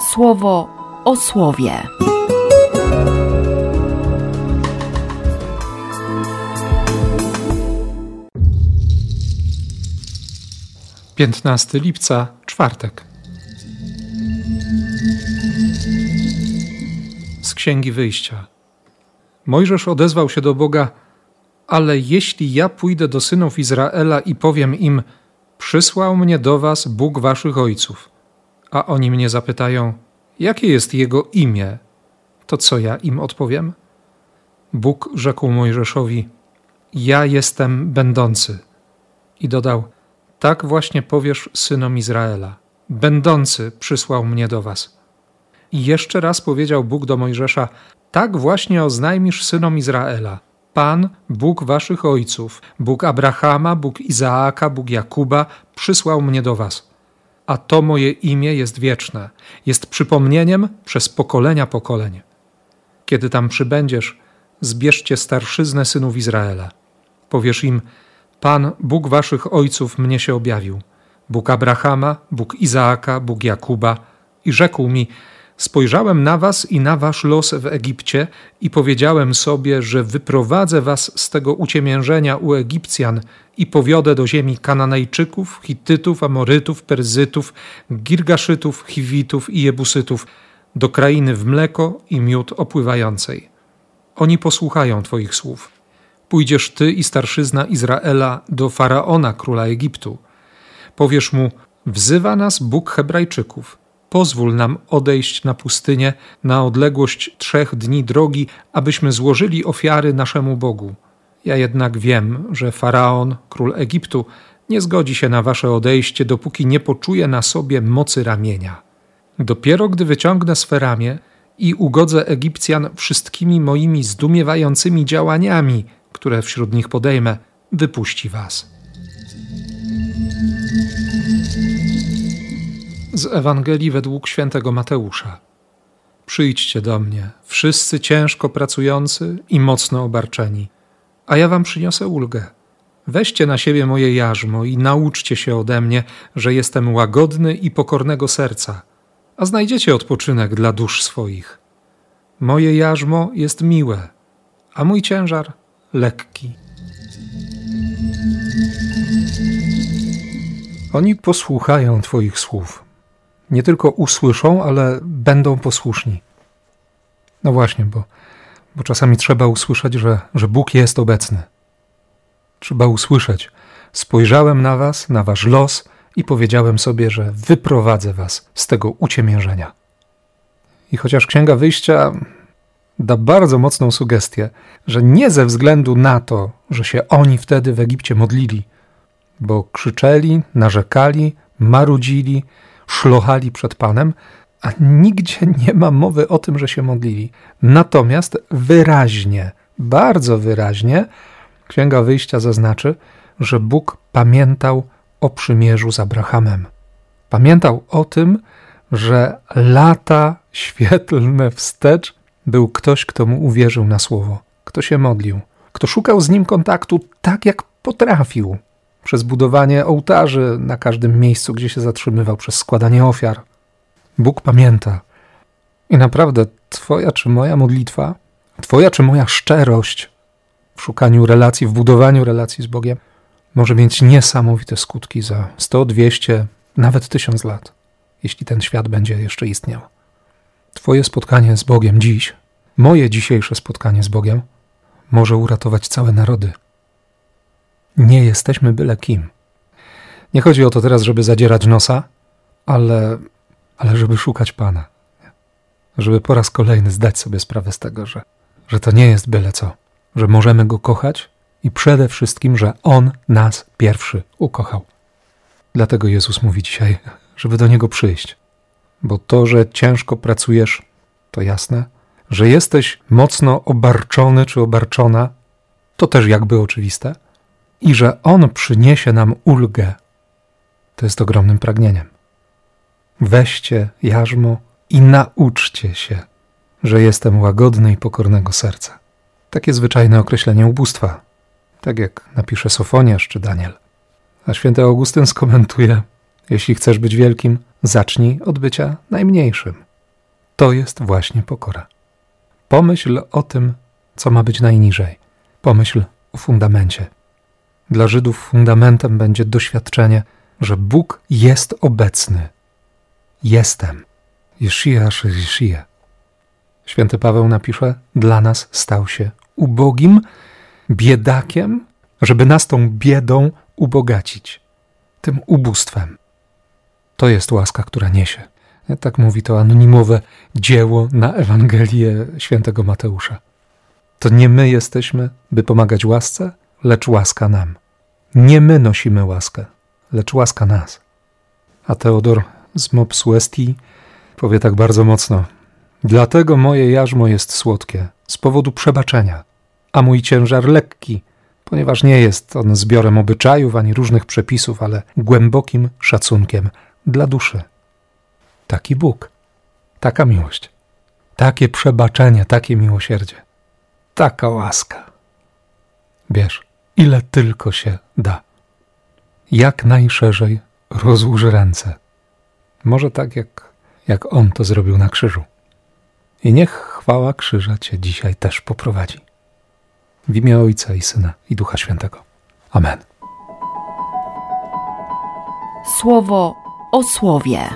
słowo o słowie. Piętnasty lipca, czwartek. Z Księgi Wyjścia. Mojżesz odezwał się do Boga, ale jeśli ja pójdę do synów Izraela i powiem im, przysłał mnie do was Bóg waszych ojców, a oni mnie zapytają, jakie jest jego imię, to co ja im odpowiem? Bóg rzekł Mojżeszowi, ja jestem będący. I dodał, tak właśnie powiesz synom Izraela, będący przysłał mnie do was. I jeszcze raz powiedział Bóg do Mojżesza, tak właśnie oznajmisz synom Izraela. Pan, Bóg waszych ojców, Bóg Abrahama, Bóg Izaaka, Bóg Jakuba, przysłał mnie do was. A to moje imię jest wieczne, jest przypomnieniem przez pokolenia pokoleń. Kiedy tam przybędziesz, zbierzcie starszyznę synów Izraela. Powiesz im, Pan, Bóg waszych ojców mnie się objawił, Bóg Abrahama, Bóg Izaaka, Bóg Jakuba i rzekł mi, Spojrzałem na was i na wasz los w Egipcie i powiedziałem sobie, że wyprowadzę was z tego uciemiężenia u Egipcjan i powiodę do ziemi Kananejczyków, Hittytów, Amorytów, Perzytów, Girgaszytów, Chiwitów i Jebusytów, do krainy w mleko i miód opływającej. Oni posłuchają twoich słów. Pójdziesz ty i starszyzna Izraela do Faraona, króla Egiptu. Powiesz mu, wzywa nas Bóg Hebrajczyków – Pozwól nam odejść na pustynię na odległość trzech dni drogi, abyśmy złożyli ofiary naszemu Bogu. Ja jednak wiem, że faraon, król Egiptu, nie zgodzi się na wasze odejście, dopóki nie poczuje na sobie mocy ramienia. Dopiero gdy wyciągnę swe ramię i ugodzę Egipcjan wszystkimi moimi zdumiewającymi działaniami, które wśród nich podejmę, wypuści was. Z Ewangelii według świętego Mateusza. Przyjdźcie do mnie, wszyscy ciężko pracujący i mocno obarczeni, a ja wam przyniosę ulgę. Weźcie na siebie moje jarzmo i nauczcie się ode mnie, że jestem łagodny i pokornego serca, a znajdziecie odpoczynek dla dusz swoich. Moje jarzmo jest miłe, a mój ciężar lekki. Oni posłuchają Twoich słów nie tylko usłyszą, ale będą posłuszni. No właśnie, bo, bo czasami trzeba usłyszeć, że, że Bóg jest obecny. Trzeba usłyszeć: Spojrzałem na Was, na Wasz los i powiedziałem sobie, że wyprowadzę Was z tego uciemiężenia. I chociaż Księga Wyjścia da bardzo mocną sugestię, że nie ze względu na to, że się oni wtedy w Egipcie modlili, bo krzyczeli, narzekali, marudzili, szlochali przed Panem, a nigdzie nie ma mowy o tym, że się modlili. Natomiast wyraźnie, bardzo wyraźnie, Księga Wyjścia zaznaczy, że Bóg pamiętał o przymierzu z Abrahamem. Pamiętał o tym, że lata świetlne wstecz był ktoś, kto mu uwierzył na słowo, kto się modlił, kto szukał z nim kontaktu tak, jak potrafił przez budowanie ołtarzy na każdym miejscu, gdzie się zatrzymywał, przez składanie ofiar. Bóg pamięta. I naprawdę, Twoja czy moja modlitwa, Twoja czy moja szczerość w szukaniu relacji, w budowaniu relacji z Bogiem może mieć niesamowite skutki za 100, 200, nawet 1000 lat, jeśli ten świat będzie jeszcze istniał. Twoje spotkanie z Bogiem dziś, moje dzisiejsze spotkanie z Bogiem, może uratować całe narody. Nie jesteśmy byle kim. Nie chodzi o to teraz, żeby zadzierać nosa, ale, ale żeby szukać Pana. Żeby po raz kolejny zdać sobie sprawę z tego, że, że to nie jest byle co, że możemy Go kochać i przede wszystkim, że On nas pierwszy ukochał. Dlatego Jezus mówi dzisiaj, żeby do Niego przyjść. Bo to, że ciężko pracujesz, to jasne. Że jesteś mocno obarczony czy obarczona, to też jakby oczywiste i że On przyniesie nam ulgę, to jest ogromnym pragnieniem. Weźcie jarzmo i nauczcie się, że jestem łagodny i pokornego serca. Takie zwyczajne określenie ubóstwa, tak jak napisze Sofoniasz czy Daniel. A święty Augustyn skomentuje: Jeśli chcesz być wielkim, zacznij od bycia najmniejszym. To jest właśnie pokora. Pomyśl o tym, co ma być najniżej. Pomyśl o fundamencie. Dla Żydów fundamentem będzie doświadczenie, że Bóg jest obecny. Jestem. Jeszyjasz, Jeszyja. Święty Paweł napisze, dla nas stał się ubogim, biedakiem, żeby nas tą biedą ubogacić, tym ubóstwem. To jest łaska, która niesie. Tak mówi to anonimowe dzieło na Ewangelię świętego Mateusza. To nie my jesteśmy, by pomagać łasce, lecz łaska nam. Nie my nosimy łaskę, lecz łaska nas. A Teodor z Mopsuesti powie tak bardzo mocno: Dlatego moje jarzmo jest słodkie, z powodu przebaczenia, a mój ciężar lekki, ponieważ nie jest on zbiorem obyczajów ani różnych przepisów, ale głębokim szacunkiem dla duszy. Taki Bóg, taka miłość, takie przebaczenie, takie miłosierdzie, taka łaska. Bierz, ile tylko się da. Jak najszerzej rozłóż ręce. Może tak, jak, jak On to zrobił na krzyżu. I niech chwała krzyża Cię dzisiaj też poprowadzi. W imię Ojca i Syna i Ducha Świętego. Amen. Słowo o słowie.